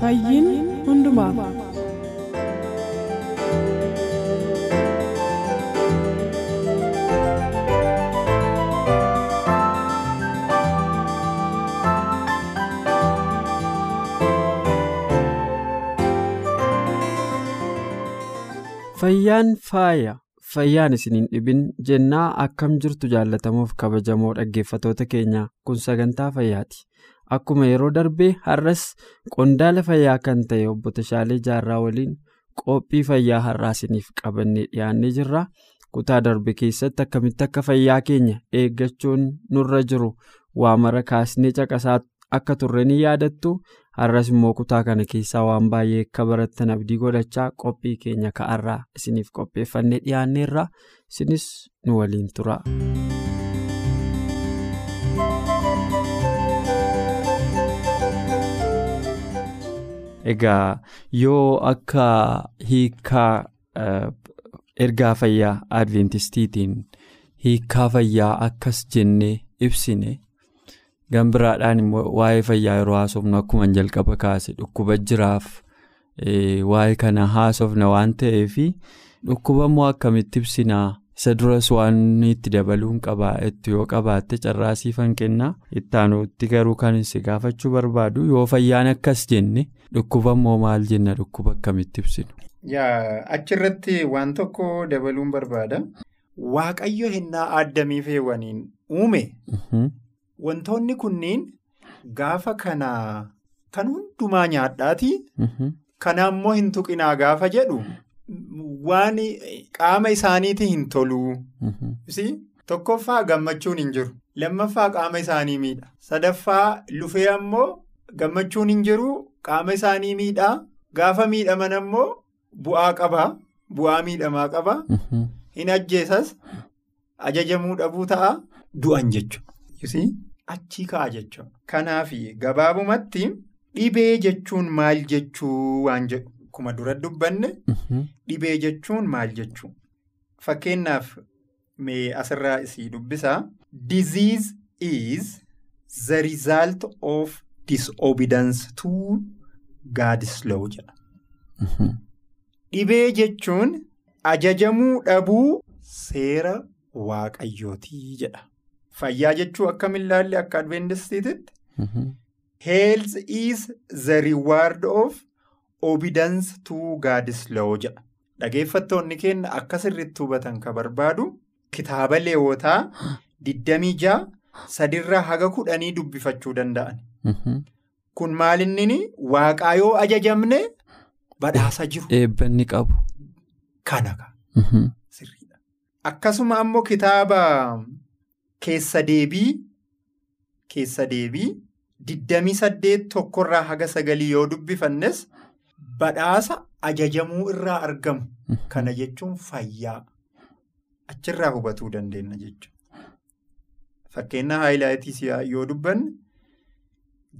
Fayyiin hundumaaf. Fayyaan faaya fayyaan isin hin dhibin jennaa akkam jirtu jaallatamuuf kabajamoo dhaggeeffatoota keenya kun sagantaa fayyaati. Akkuma yeroo darbee har'as qondaala fayyaa kan ta'e obbo Tashaalee Jaarraa waliin qophii fayyaa har'aa isiniif qabannee dhiyaannee jirra. Kutaa darbe keessatti akkamitti akka fayyaa keenya eeggachuun nurra jiru waa mara kaasnee caqasaa akka turre ni yaadattu. Har'as immoo kutaa kana keessaa waan baay'ee akka barattan abdii godhachaa qophii keenya ka'arraa isiniif qopheeffannee dhiyaanneerra. Isinis nu waliin tura. Egaa yoo akka hiikaa ergaa fayyaa adventistiitiin hiikaa fayyaa akkas jennee ibsine gambiraadhaan immoo waa'ee fayyaa yeroo haasofnu akkuma jalqaba kaase dhukkuba jiraaf waa'ee kana haasofna waan ta'eef dhukkuba immoo akkamitti ibsinaa isa duras waan itti dabaluun qabaa'etti yoo qabaatte carraasiifan kennaa ittaanuutti garuu kan si gaafachuu barbaadu yoo fayyaan akkas jenne dhukkuba immoo maal jenna dhukkuba akkamitti ibsinu. Yaa achirratti waan tokko dabaluun barbaada. Waaqayyo hinnaa addamii feewwaniin uume. Wantoonni kunniin gaafa kana kan hundumaa nyaadhaati. Kana immoo hin tuqinaa gaafa jedhu waan qaama isaaniitii hin toluu. Tokkoffaa gammachuun hin jiru. Lammaffaa qaama isaanii miidha. Sadaffaa lufee ammoo gammachuun hin jiru qaama isaanii miidhaa. Gaafa miidhaman ammoo bu'aa qabaa. Bu'aa miidhamaa qabaa. Hin ajjeesas. Ajajamuu dhabuu ta'a. Du'an jechuudha. Achii ka'a jechuudha. Kanaaf gabaabumatti dhibee jechuun maal jechuu waan jedhu akkuma dura dubbanne dhibee jechuun maal jechuu fakkeenyaaf mee asirraa isii dubbisaa disease is the result of disobedience to God's law jedha. Dhibee jechuun ajajamuu dhabuu seera waaqayyootii jedha. Fayyaa jechuu akkam ilaalle akka adventistiititti. Health is the reward of to God's law jedha. Dhageeffattoonni keenya akka sirriitti hubatan kan barbaadu kitaaba leewotaa 26 sadirraa haga kudhanii dubbifachuu danda'an. Kun maalinni waaqaa yoo ajajamne badhaasa jiru. Eebbanni qabu. Kana sirriidha. Akkasuma ammoo kitaaba. Keessa deebii keessa deebii digdamii saddeet tokkorraa haga sagalii yoo dubbifannes badhaasa ajajamuu irraa argamu. Kana jechuun fayyaa achirraa hubatuu dandeenya jechuudha. Fakkeenya haayilaayitii yoo dubbanne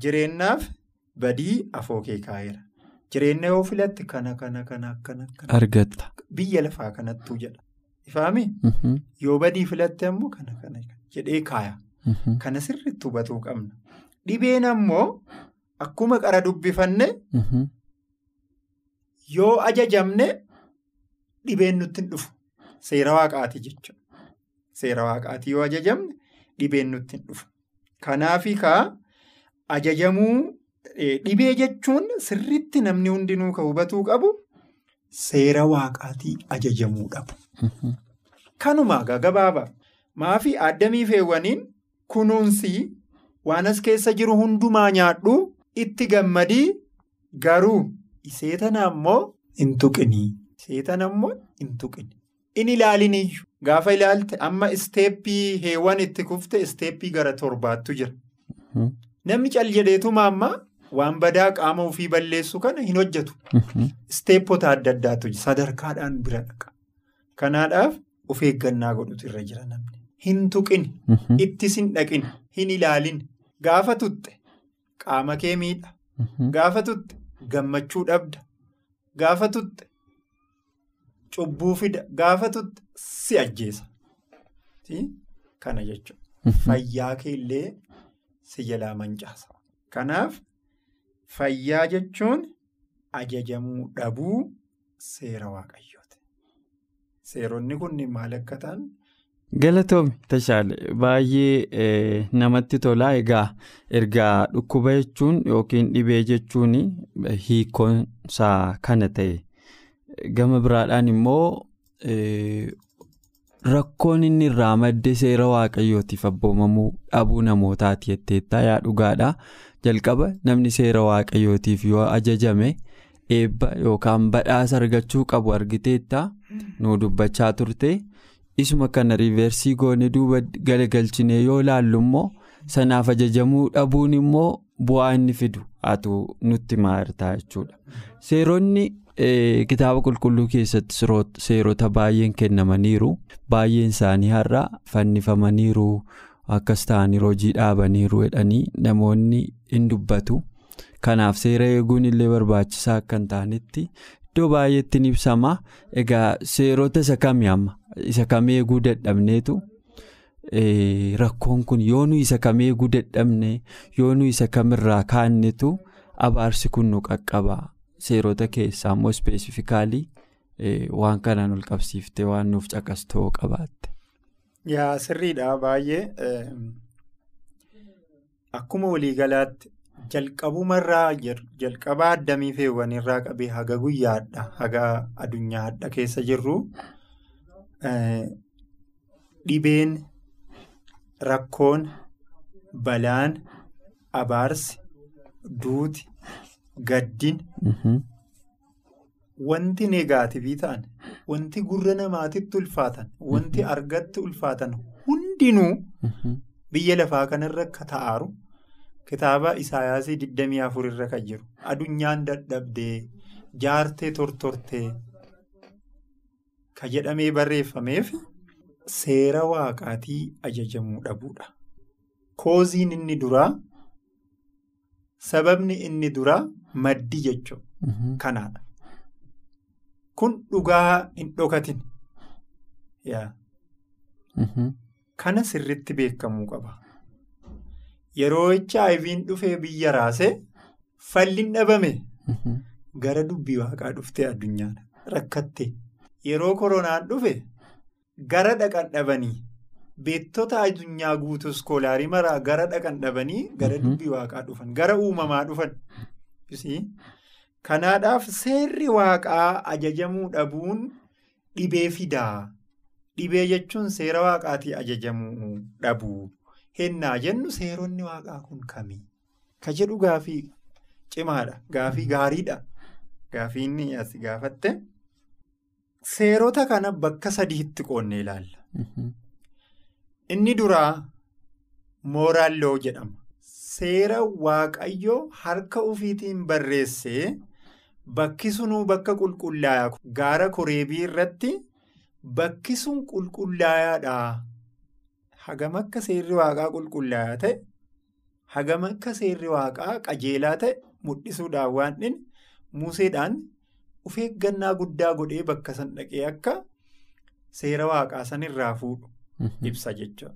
jireenyaaf badii afoo kee kaa'eera. Jireenya yoo filatte kana kana kana kana. Argatta. Biyya lafaa kanattuu jedha. Ifaami? Yoo badii filatte ammoo kana kana jedhee kaaya. Kana sirriitti hubatuu qabna. Dhibeen ammoo akkuma qara dubbifanne yoo ajajamne dhibeen nutti hin dhufu. Seera waaqaati jechuudha. Seera waaqaati yoo ajajamne dhibeen nutti hin dhufu. Kanaafi kaa ajajamuu dhibee jechuun sirriitti namni hundinuu ka hubatuu qabu seera waaqaatii ajajamuu dhabu. Kanuma gabaabaa maafii addamii feewwaniin kunuunsi waan as keessa jiru hundumaa nyaadhu itti gammadii garuu seetana ammoo hin tuqinii. Seetana ammoo hin tuqini. In ilaaliniyyuu gaafa ilaalte amma isteeppii heewwan itti kufte isteeppii gara torbaattu jira. Namni cal jedheetuma amma waan badaa qaama ofii balleessu kana hin hojjetu. Isteeppota adda addaatu sadarkaadhaan bira dhaqa. Kanaadhaaf of eeggannaa godhutu irra jira namni. Hin tuqini. Ittis hin dhaqini. Hin ilaalini. Gaafa tutte qaama kee miidha. Gaafa tutte gammachuu dhabda. Gaafa tutte cubbuu fida. Gaafa tutte si ajjeesa. Kana jechuudha. Fayyaa kee illee si jalaa mancaasa. Kanaaf fayyaa jechuun ajajamuu dhabuu seera waaqayyooti. Seeronni kun maal akka ta'an. Galatoomii Tashaale baay'ee namatti tolaa egaa ergaa dhukkuba jechuun yookiin dhibee jechuun hiikonsaa kana ta'e. Gama biraadhaan immoo rakkoon inni irraa madde seera waaqayyootiif abboomamuu dhabuu namootaati jetteettaa yaa dhugaadha jalqaba namni seera waaqayyootiif yoo ajajame eebba yookaan badhaasa argachuu qabu argiteettaa nu dubbachaa turte. Isuma kana riiversii goone duuba galagalchinee yoo ilaallu immoo sanaaf ajajamuu dhabuun immoo bu'aa inni fidu haatu nutti maartaa jechuudha. Seeronni kitaaba qulqulluu keessatti seerota baay'een kennamaniiru baay'een isaanii har'a fannifamaniiru akkas ta'anii hojii dhaabaniiru jedhanii namoonni hin dubbatu. Kanaaf seera eeguun illee barbaachisaa akka hin taanetti iddoo baay'eetti ni ibsama. Egaa seerota isa kamii amma? Isa kam eeguu dadhabneetu rakkoon kun yoo nu isa kam eeguu dadhabne yoo nu isa kamirraa kaannetu abaarsi kun nu qaqqaba seerota keessaa immoo ispeesifikaalii waan kanaan ol qabsiiftee waan nuuf caqastoo qabaatte. Yaa sirriidha baay'ee akkuma waliigalaatti jalqabumarraa jalqabaa addamii feewwanirraa qabee haga guyyaadha haga addunyaadha keessa jirru. Dhibeen rakkoon balaan abaarsi duuti gaddin. Wanti negaativii ta'an wanti gurra namaatitti ulfaatan wanti argatti ulfaatan hundinuu biyya lafaa kanarra akka ta'aaru kitaaba isaayaasii 24 irra kan jiru. Adunyaan dadhabdee jaartee tortortee. Ka jedhamee barreeffameef seera waaqaatii ajajamuu dhabuudha. Kooziin inni duraa sababni inni duraa maddi jechuudha. Kanaadha. Kun dhugaa hin dhokatin. Kana sirriitti beekamuu qaba. Yeroo HIV'n dhufee biyya raasee falliin dhabame gara dubbii waaqaa dhuftee addunyaan rakkatte. Yeroo koronaan dhufe gara dhaqan dhabanii beektota addunyaa guutuu iskoolaarii maraa gara dhaqan dhabanii gara dubbii waaqaa dhufan gara uumamaa dhufan. Kanaadhaaf seerri waaqaa ajajamuu dhabuun dhibee fidaa. Dhibee jechuun seera waaqaatii ajajamuu dhabuu. Hennaa jennu seeronni waaqaa kun kamii? Ka jedhu gaafii cimaadha. Gaafii gaariidha. Gaafii inni as gaafatte. Seerota kana bakka sadiitti qoonnee ilaalla. Inni duraa mooraal loo jedhama. Seera waaqayyoo harka ofiitiin barreessee bakki sunuu bakka qulqullaa'aa gaara koreebii irratti bakki sun qulqullaa'aadha. Hagam akka seerri waaqaa qulqullaa'aa ta'e hagam akka seerri waaqaa qajeelaa ta'e mul'isuudhaan waan inni museedhaan. Of eeggannaa guddaa godhee bakka san dhaqee akka seera waaqaa sanirraa fuudhu ibsa jechuudha.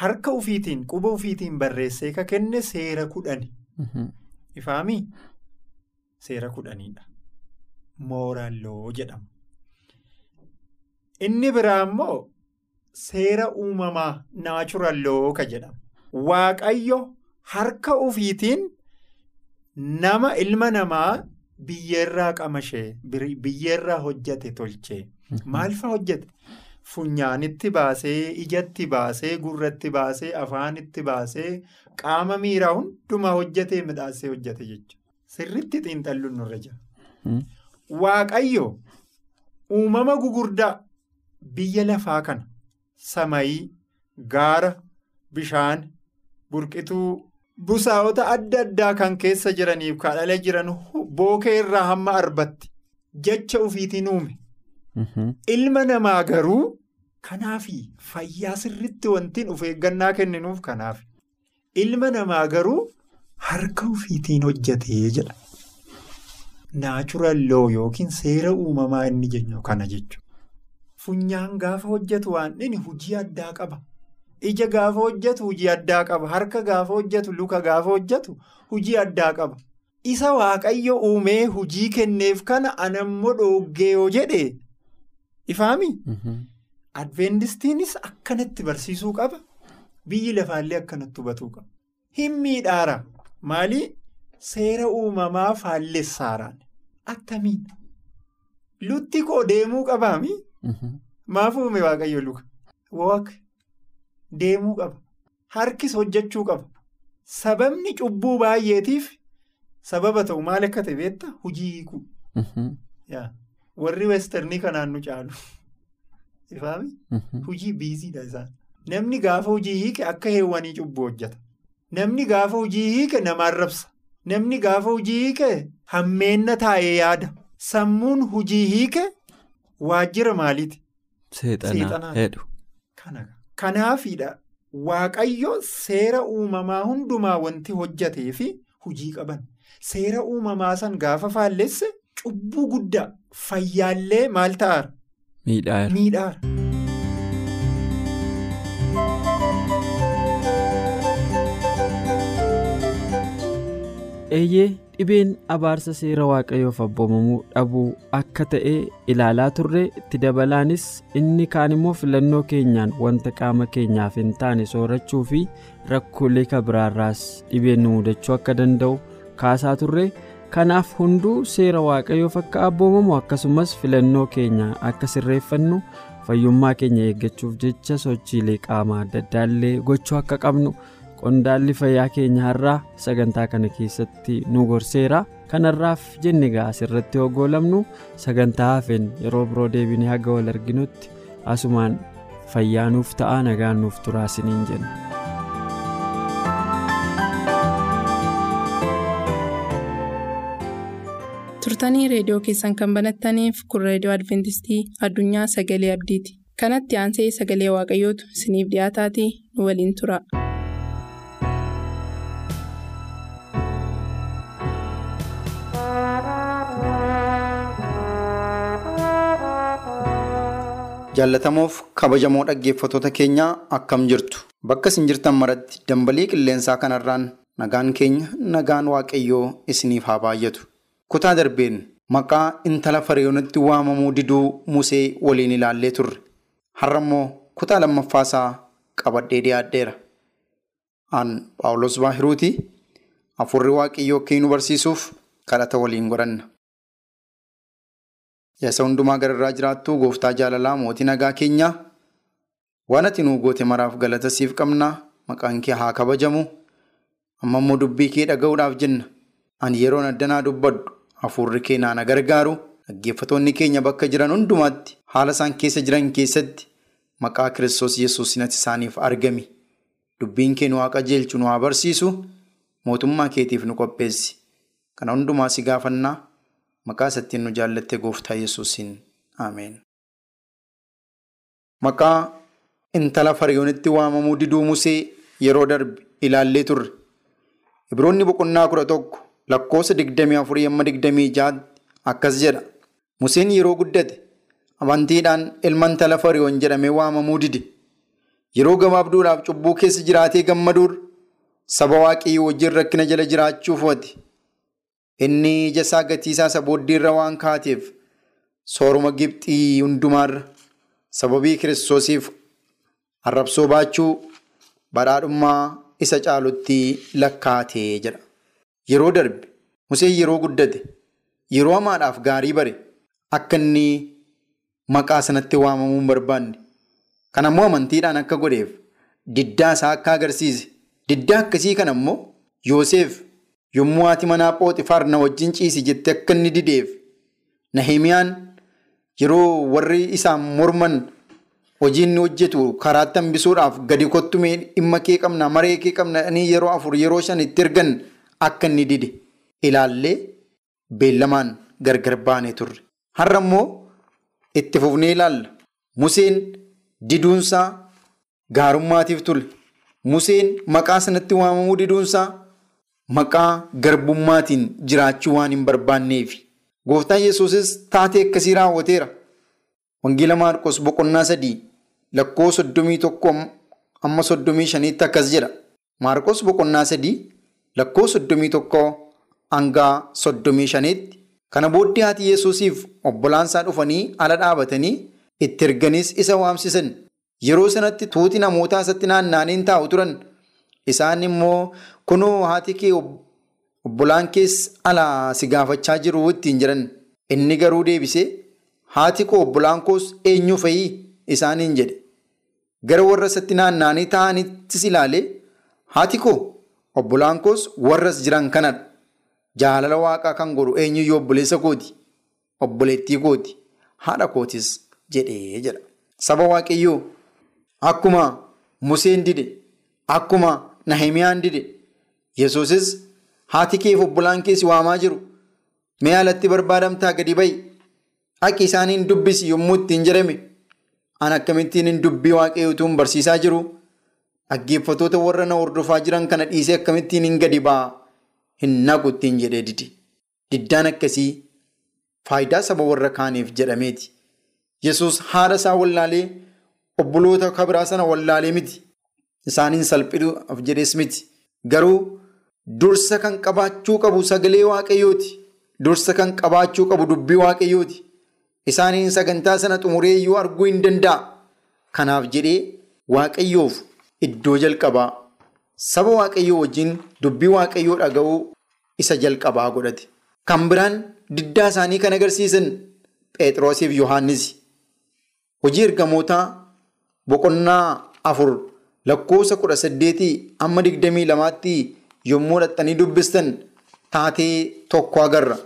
Harka ofiitiin quba ofiitiin barreessee ka kenne seera kudhani. Ifaamii seera kudhaniidha. Mooraaloo jedhama. Inni biraa immoo seera uumamaa naachuralloo ka jedhama. Waaqayyo harka ofiitiin nama ilma namaa. Biyyeerraa qamashee biyyeerraa hojjate tolchee. Maal fa'aa hojjate funyaanitti baasee ijatti baasee gurratti baasee afaanitti baasee qaama miiraa hundumaa hojjetee midhaasee hojjete jechuudha. Sirritti xiinxalluun nurra jira. Waaqayyo uumama gugurdaa biyya lafaa kana. Samayii gaara bishaan burqituu busaa'ota adda addaa kan keessa jiraniif kadhala jiran bookee irraa hamma arbatti jecha ofiitiin uume. Ilma namaa garuu kanaafi fayyaa sirriitti wantiin of eeggannaa kenninuuf kanaafi. Ilma namaa garuu harka ofiitiin hojjetee jedha. Naachuraal loo yookiin seera uumamaa inni jennu kana jechuudha. Funyaan gaafa hojjetu waan inni hojii addaa qaba. Ija gaafa hojjetu hojii addaa qaba. Harka gaafa hojjetu luka gaafa hojjetu hojii addaa qaba. Isa waaqayyo uumee hojii kenneef kana anammoo dhooggee yoo jedhe ifaami. Adventistiinis akkanatti barsiisuu qaba. Biyyi lafaallee akkanatti hubatuu qaba. Hin miidhaara. Maali? Seera uumamaa faallessaaraan. Attamiin? Lutti koo deemuu qabaami? Maaf uume waaqayyo luka? Waaqa. Deemuu qaba. Harkis hojjechuu qaba. Sababni cubbuu baay'eetiif sababa ta'u maal akka ta'e beektaa? Hojii hiikuu. Warri westernii kanaan nu caalu. Ifaami? Hojii biiziidha isaan. Namni gaafa hojii hiike akka heewwanii cubbuu hojjeta. Namni gaafa hojii hiike nama arrabsa. Namni gaafa hojii hiike hammeenna taa'ee yaada. Sammuun hojii hiike waajjira maaliiti? Seexanaa hedhu. Kanaafidha waaqayyo seera uumamaa hundumaa wanti hojjetee fi hojii qaban. Seera uumamaa san gaafa faallesse cubbuu guddaa fayyaallee maal ta'aara? Miidhaara. Eeyyee dhibeen abaarsa seera waaqayyoof abboomamuu dhabuu akka ta'e ilaalaa turre itti dabalaanis inni kaan immoo filannoo keenyaan wanta qaama keenyaaf hin taane soorachuu fi rakkoolee kabiraarraas dhibeen nu mudachuu akka danda'u kaasaa turre kanaaf hunduu seera waaqayyoof akka abboomamu akkasumas filannoo keenya akka sirreeffannu fayyummaa keenya eeggachuuf jecha sochiilee qaama adda addaallee gochuu akka qabnu. qondaalli fayyaa keenya har'aa sagantaa kana keessatti nu gorseera kanarraaf jenne egaa asirratti hoggoolamnu sagantaa hafeen yeroo biroo deebinee haga wal arginutti asumaan fayyaa nuuf ta'a nagaan nuuf turaa isiniin jenna. Turtanii reediyoo keessan kan banattaniif kun reediyoo adventistii addunyaa sagalee abdiiti. Kanatti aansee sagalee waaqayyootu isiniif dhiyaataatii nu waliin tura. jaallatamoof kabajamoo dhaggeeffatoota keenyaa akkam jirtu? Bakka isin jirtan maratti dambalii qilleensaa kanarraan nagaan keenya nagaan waaqayyoo isiniif haa baay'atu kutaa darbeen maqaa intala fariyoonitti waamamuu diduu musee waliin ilaallee turre. Har'a immoo kutaa lammaffaasaa qabadhee dhiyaadheera. Aan paawulos baahiruuti afurri waaqayyoo akka nu barsiisuuf kadhata waliin godhanna. Yaasa hundumaa gararraa jiraattu gooftaa jaalalaa mootii nagaa keenyaa waan ati nuu goote maraaf galata siif qabnaa maqaan kee haa kabajamu. Amma immoo dubbii kee dhaga'uudhaaf jenna. Ani yeroon addanaa dubbadhu hafuurri kee naana gargaaru dhaggeeffatoonni keenya bakka jiran hundumaatti haala isaan keessa jiran keessatti maqaa kiristoos yesuusin ati isaaniif argami dubbiin kee nu haa qajeelchu nu haa barsiisu mootummaa keetiif nu qopheessi kana hundumaa si gaafannaa. Maqaa isattiin nu jaallatte gooftaa yesuusin Ameen. Maqaa intala fariyoonitti waamamuu diduu Musee yeroo darbe ilaallee turre. Ibroonni boqonnaa kudha tokko lakkoofsa digdamii afurii amma digdamii jaatti akkas jedha. Museen yeroo guddate amantiidhaan ilma intala fariyoon jedhamee waamamuu dide. Yeroo gabaabduudhaaf cubbuu keessa jiraatee gammaduur saba waaqayyoo wajjin rakkina jala jiraachuuf wati. Inni ija isaa gatiisaa isa booddeerra waan kaateef sooruma Gibxii hundumaarra sababii kiristoosiif arrabsoo baachuu badhaadhummaa isa caalutti lakkaatee jedha. Yeroo darbe Museen yeroo guddate yeroo hamaadhaaf gaarii bare akka inni maqaa sanatti waamamuu hin barbaanne Kana immoo amantiidhaan akka godheef diddaa isaa akka agarsiise. Diddaa akkasii kana immoo Yoosef yommuu haati manaa Phooxifaar na wajjin ciisi jettee akka inni dideef Nahimiyaan yeroo warri isaan morman hojii inni hojjetu karaatti hambisuudhaaf gadi kottumee dhimma kee qabna maree kee qabna yeroo afur yeroo shan itti ergan akka inni dide ilaallee beellamaan gargar baanee turre. Har'a immoo itti fufnee ilaalla. Museen diduunsaa gaarummaatiif ture. Museen maqaa sanatti waamamuu diduunsaa maqaa garbummaatiin jiraachuu waan hin barbaanneefi. Gooftaan Yesuusis taatee akkasii raawwateera. Wangeela Maarqos boqonnaa sadii lakkoo soddomii tokko amma soddomii shaniitti akkas jedha. Maarqos boqonnaa sadii lakkoo soddomii tokko hanga soddomii shaniitti. Kana booddee haati Yesuusiif obbolaansaa dhufanii ala dhaabatanii itti erganiis isa waamsisan. Yeroo sanatti tuuti namootaa isatti naanna'anii taa'u turan. Isaan immoo kunoo haati kee obbolaan kees alaa si gaafachaa jiru ittiin jiran. Inni garuu deebisee haati koo obbolaan koos eenyu fa'ii isaaniin jedhe. Gara warra isatti naanna'anii taa'anittis ilaalee haati koo obbolaan koos warras jiran kanadha. Jaalala waaqaa kan godhu eenyuyyuu obboleessa kooti. Obboleettii kooti. Haadha kootis jedhee jedha. Saba waaqayyoo akkuma Museen dide akkuma Nahimiyaan dide Yesuusis haati keef obbolaan keessi waamaa jiru. Mee alatti barbaadamtaa gadi ba'i. Akka isaaniin dubbisi yommuu ittiin jedhame an akkamittiin dubbii waaqayyootuun barsiisaa jiru. Dhaggeeffatoota warra na hordofaa jiran kana dhiisee akkamittiin hin gadi ba'a. Hin naqu ittiin jedhee didi. Diddaan akkasii faayidaa saba warra kaaniif jedhameeti. Yesuus haadha isaa wallaalee obboloota kabiraa sana wallaalee miti. Isaaniin salphiduuf jedhees miti. Garuu dursa kan qabaachuu qabu sagalee waaqayyooti. Dursa kan qabaachuu qabu dubbii waaqayyooti. Isaaniin sagantaa sana xumuree iyyuu arguu hin danda'a. Kanaaf jedhee waaqayyoof iddoo jalqabaa saba waaqayyoo wajjin dubbii waaqayyoo dhaga'uu isa jalqabaa godhate. Kan biraan diddaa isaanii kan agarsiisan Phexroosiif Yohaannis. Hojii ergamootaa boqonnaa afur lakkoofsa kudha saddeetii amma digdamii lamaatti yommuu dhaxxanii dubbistan taatee tokko agarra.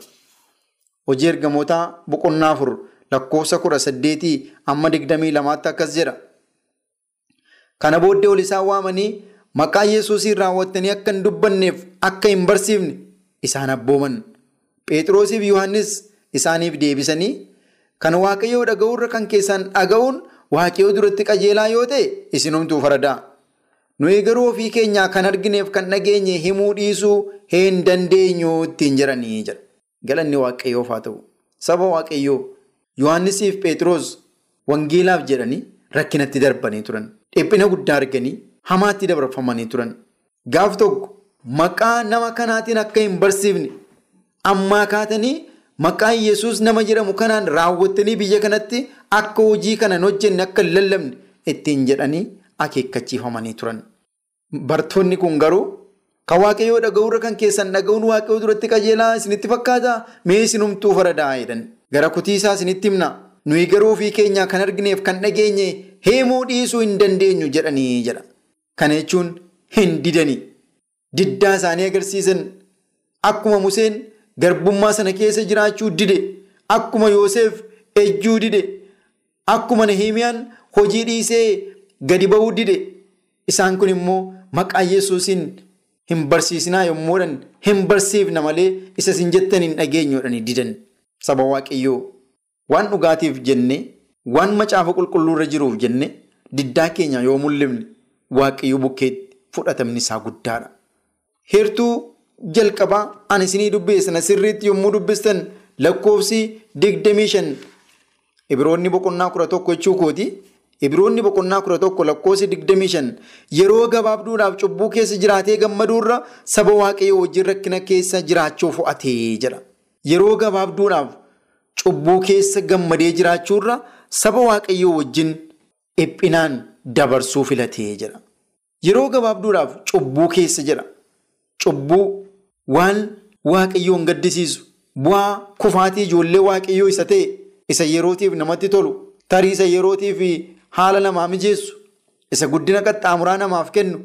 Hojii ergamootaa boqonnaa afur lakkoofsa kudha saddeetii amma digdamii lamaatti akkas jedha. Kana booddee ol isaan waamanii maqaa Yesuusiin raawwattanii akka hin dubbanneef akka hin barsiifne isaan abbooman. Phexroosiif Yohaannis isaaniif deebisanii kan waaqayyoo dhaga'uurra kan keessaan dhaga'uun waaqayyoo duratti qajeelaa yoo ta'e isinumtuu faradaa. Nuyi garuu ofii keenyaa kan argineef kan dhageenye himuu dhiisuu hin dandeenyu ittiin jedhanii jira. Galanni waaqayyoof haa ta'u. Saba waaqayyoo Yohaannisiif Phexros wangeelaaf jedhanii rakkinatti darbanii turan. Dhiphina guddaa arganii hamaatti dabarfamanii turan. Gaaf tokko maqaa nama kanaatiin akka hin barsiifne ammaa kaatanii maqaa Yesuus nama jedhamu kanaan raawwattanii biyya kanatti akka hojii kana hin hojjenne akka hin lallabne ittiin jedhanii akeekkachiifamanii turan. Bartoonni kun garuu kan waaqayyoo dhaga'uurra kan keessan dhaga'uun waaqayyoo duratti qajeelaa isinitti fakkaata mee isinumtuu faradaa jedhan. Gara kutiisaa isinitti himna. Nuyi garuu ofii keenyaa kan argineef kan dhageenye himuu dhiisuu hin dandeenyu jedhanii jedha. Kana jechuun hin didanii. Diddaa isaanii agarsiisan. Akkuma Museen garbummaa sana keessa jiraachuu dide. Akkuma Yoosef ejjuu dide. Akkuma Nahimiyaan hojii dhiisee gadi ba'uu dide. Isaan kun immoo maqaa Yesuusiin hin barsiisinaa yommuudhaan hin barsiifna malee isa isin jettan hin dhageenyuudhaan didan. Saba waaqayyoo waan dhugaatiif jenne waan macaafa qulqulluurra jiruuf jenne diddaa keenya yoo mul'ifne waaqayyoo bukkeetti fudhatamni isaa guddaadha. Heertuu jalqabaa ani isinii dubbeessan sirriitti yommuu dubbistan lakkoofsi digdamii shan ibiroonni boqonnaa kudha tokko jechuu kooti. Ibiroonni boqonnaa kudha tokko lakkoofsi digdamii shan yeroo gabaabduudhaaf cubbuu keessa jiraatee gammaduurra saba waaqayyoo wajjin rakkina keessa jiraachuu fo'atee jedha. Yeroo gabaabduudhaaf cubbuu keessa gammadee jiraachuurra saba waaqayyoo wajjin dhiphinaan dabarsuu filatee jedha. Yeroo gabaabduudhaaf cubbuu keessa jedha. Cubbuu waan waaqayyoon gaddisiisu bu'aa kufaatii ijoollee waaqayyoo isa ta'e isa yerootiif namatti tolu tarii isa yerootiif haala namaa mijeessu isa guddina qaxxaamuraa namaaf kennu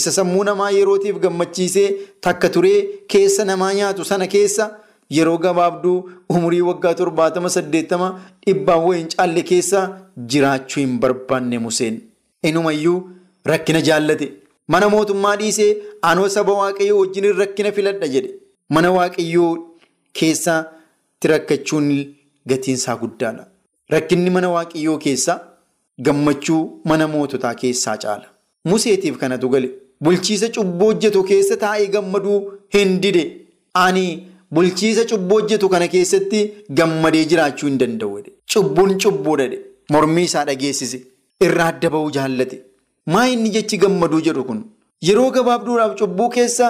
isa sammuu namaa yerootiif gammachiisee takka turee keessa namaa nyaatu sana keessa yeroo gabaabduu umurii waggaa torbaatama saddeettama dhibbaan wayiin caalle keessa jiraachuu hin barbaanne Museen. Inumayyuu rakkina jaallate mana mootummaa dhiisee anoo saba waaqayyoo wajjin rakkina filadha jedhe mana waaqayyoo keessatti rakkachuun gatiinsaa guddaadha. Rakkinni mana waaqayyoo keessaa gammachuu mana moototaa keessaa caala. Museetiif kanatu gale bulchiisa cubbuu hojjetu keessa taa'ee gammaduu hin dide ani bulchiisa cubbuu hojjetu kana keessatti gammadee jiraachuu hin danda'u. Cubbuun cubbuudha mormii isaa dhageessise. Irraa adda bahuu jaallate. Maa inni jechi gammaduu jedhu kun? Yeroo gabaabduudhaaf cubbuu keessa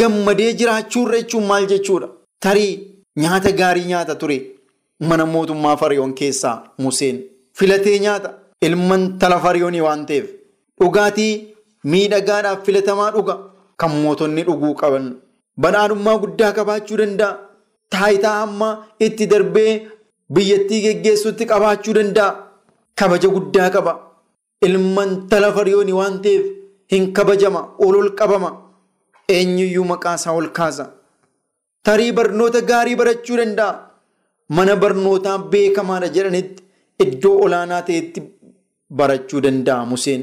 gammadee jiraachuurra jechuun maal jechuudha? Tarii nyaata gaarii nyaata ture. Mana mootummaa Fariyoon keessaa Museen. Filatee nyaata. Ilman tala Fariyoonii waan ta'eef. Dhugaatii miidhagaadhaaf filatamaa dhuga. Kan mootonni dhuguu qaban badhaadhummaa guddaa qabaachuu danda'a. Taayitaa hamma itti darbee biyyattii geggeessuutti qabaachuu danda'a. Kabaja guddaa qaba. Ilman tala Fariyoonii waan ta'eef hin kabajama ol ol qabama. Eenyuyyuu maqaa isaa ol kaasa. Tarii barnoota gaarii barachuu danda'a. Mana barnootaa beekamaadha jedhanitti iddoo olaanaa ta'etti barachuu danda'a Museen.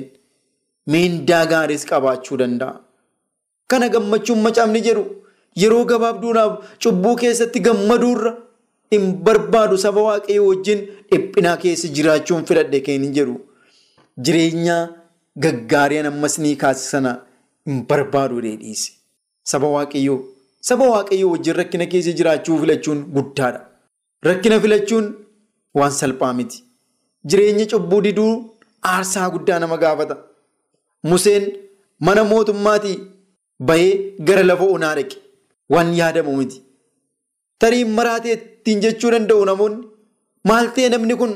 Miindaa gaariis qabaachuu danda'a. Kana gammachuun macaafni jedhu yeroo gabaabduudhaaf cubbuu keessatti gammaduurra hin barbaadu saba waaqayyoo wajjin dhiphinaa keessa jiraachuun filadhe kan hin jedhu. Jireenya gaggaariin ammas ni kaasisana hin barbaadu dheedhiise. Saba waaqayyoo saba waaqayyoo wajjin rakkina keessa jiraachuu filachuun guddaadha. Rakkina filachuun waan salphaa miti. Jireenya cubbuu diduu aarsaa guddaa nama gaafata. Museen mana mootummaatii bahee gara lafa onaa dhaqe waan yaadamu miti. Tarii maraatee ittiin jechuu danda'u namoonni? Maal namni kun?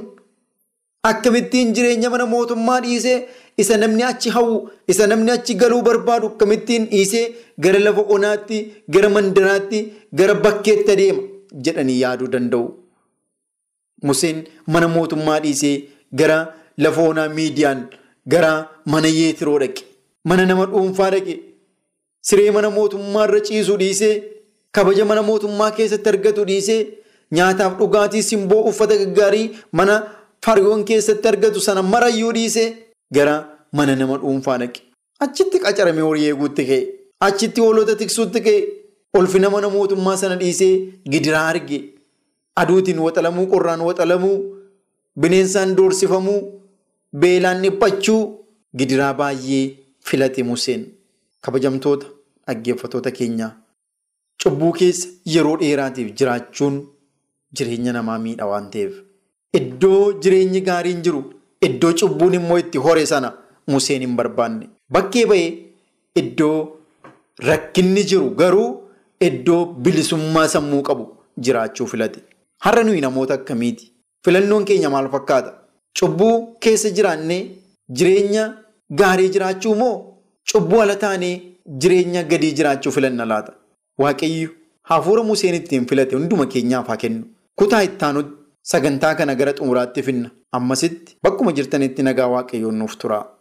Akkamittiin jireenya mana mootummaa dhiisee isa namni achi hawwu isa namni achi galuu barbaadu akkamittiin dhiisee gara lafa onaatti gara mandaraatti gara bakkeetti adeema? Jedhanii yaaduu danda'u. Museen mana mootummaa dhiisee gara lafa onaa miidiyaan gara mana yeetiroo dhaqe mana nama dhuunfaa dhaqe siree mana mootummaa irra ciisuu dhiisee kabaja mana mootummaa keessatti argatu dhiisee nyaataaf dhugaatii simboo uffata gaggaarii mana fariyoon keessatti argatu sana marayyuu dhiisee gara mana nama dhuunfaa dhaqe. Achitti qacaramee horii eeguutti ka'e. Achitti hoolota tiksuutti ka'e. Ulfina mana mootummaa sana dhiisee gidiraa arge. Aduutiin waxalamuu, qorraan waxalamuu, bineensaan doorsifamuu, beelaan dhiphachuu gidiraa baay'ee filate Museen. Kabajamtoota dhaggeeffatoota keenyaa. Cubbuu keessa yeroo dheeraatiif jiraachuun jireenya namaa miidha waan ta'eef. Iddoo jireenyi gaariin jiru, iddoo cubbuun immoo itti hore sana Museen hin barbaanne. Bakkee bahee iddoo rakkinni jiru garuu iddoo bilisummaa sammuu qabu jiraachuu filate. Har'a nuyi namoota akkamiiti? Filannoon keenya maal fakkaata? Cubbuu keessa jiraannee jireenya gaarii jiraachuu moo cubbuu ala taanee jireenya gadii jiraachuu filanna laata? Waaqayyo hafuura Museen ittiin filate hunduma keenyaaf haa kennu. Kutaa ittaanutti sagantaa kana gara xumuraatti finna. Ammasitti bakkuma jirtanitti nagaa waaqayyoon nuuf tura.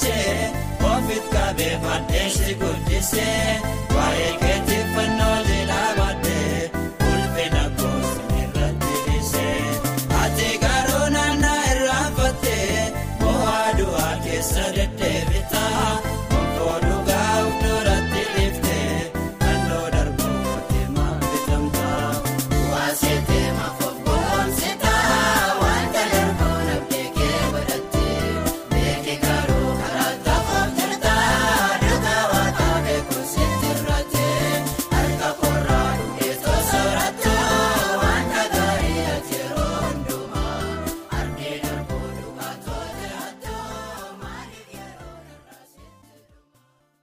Waanjiraan. Waanjiraan.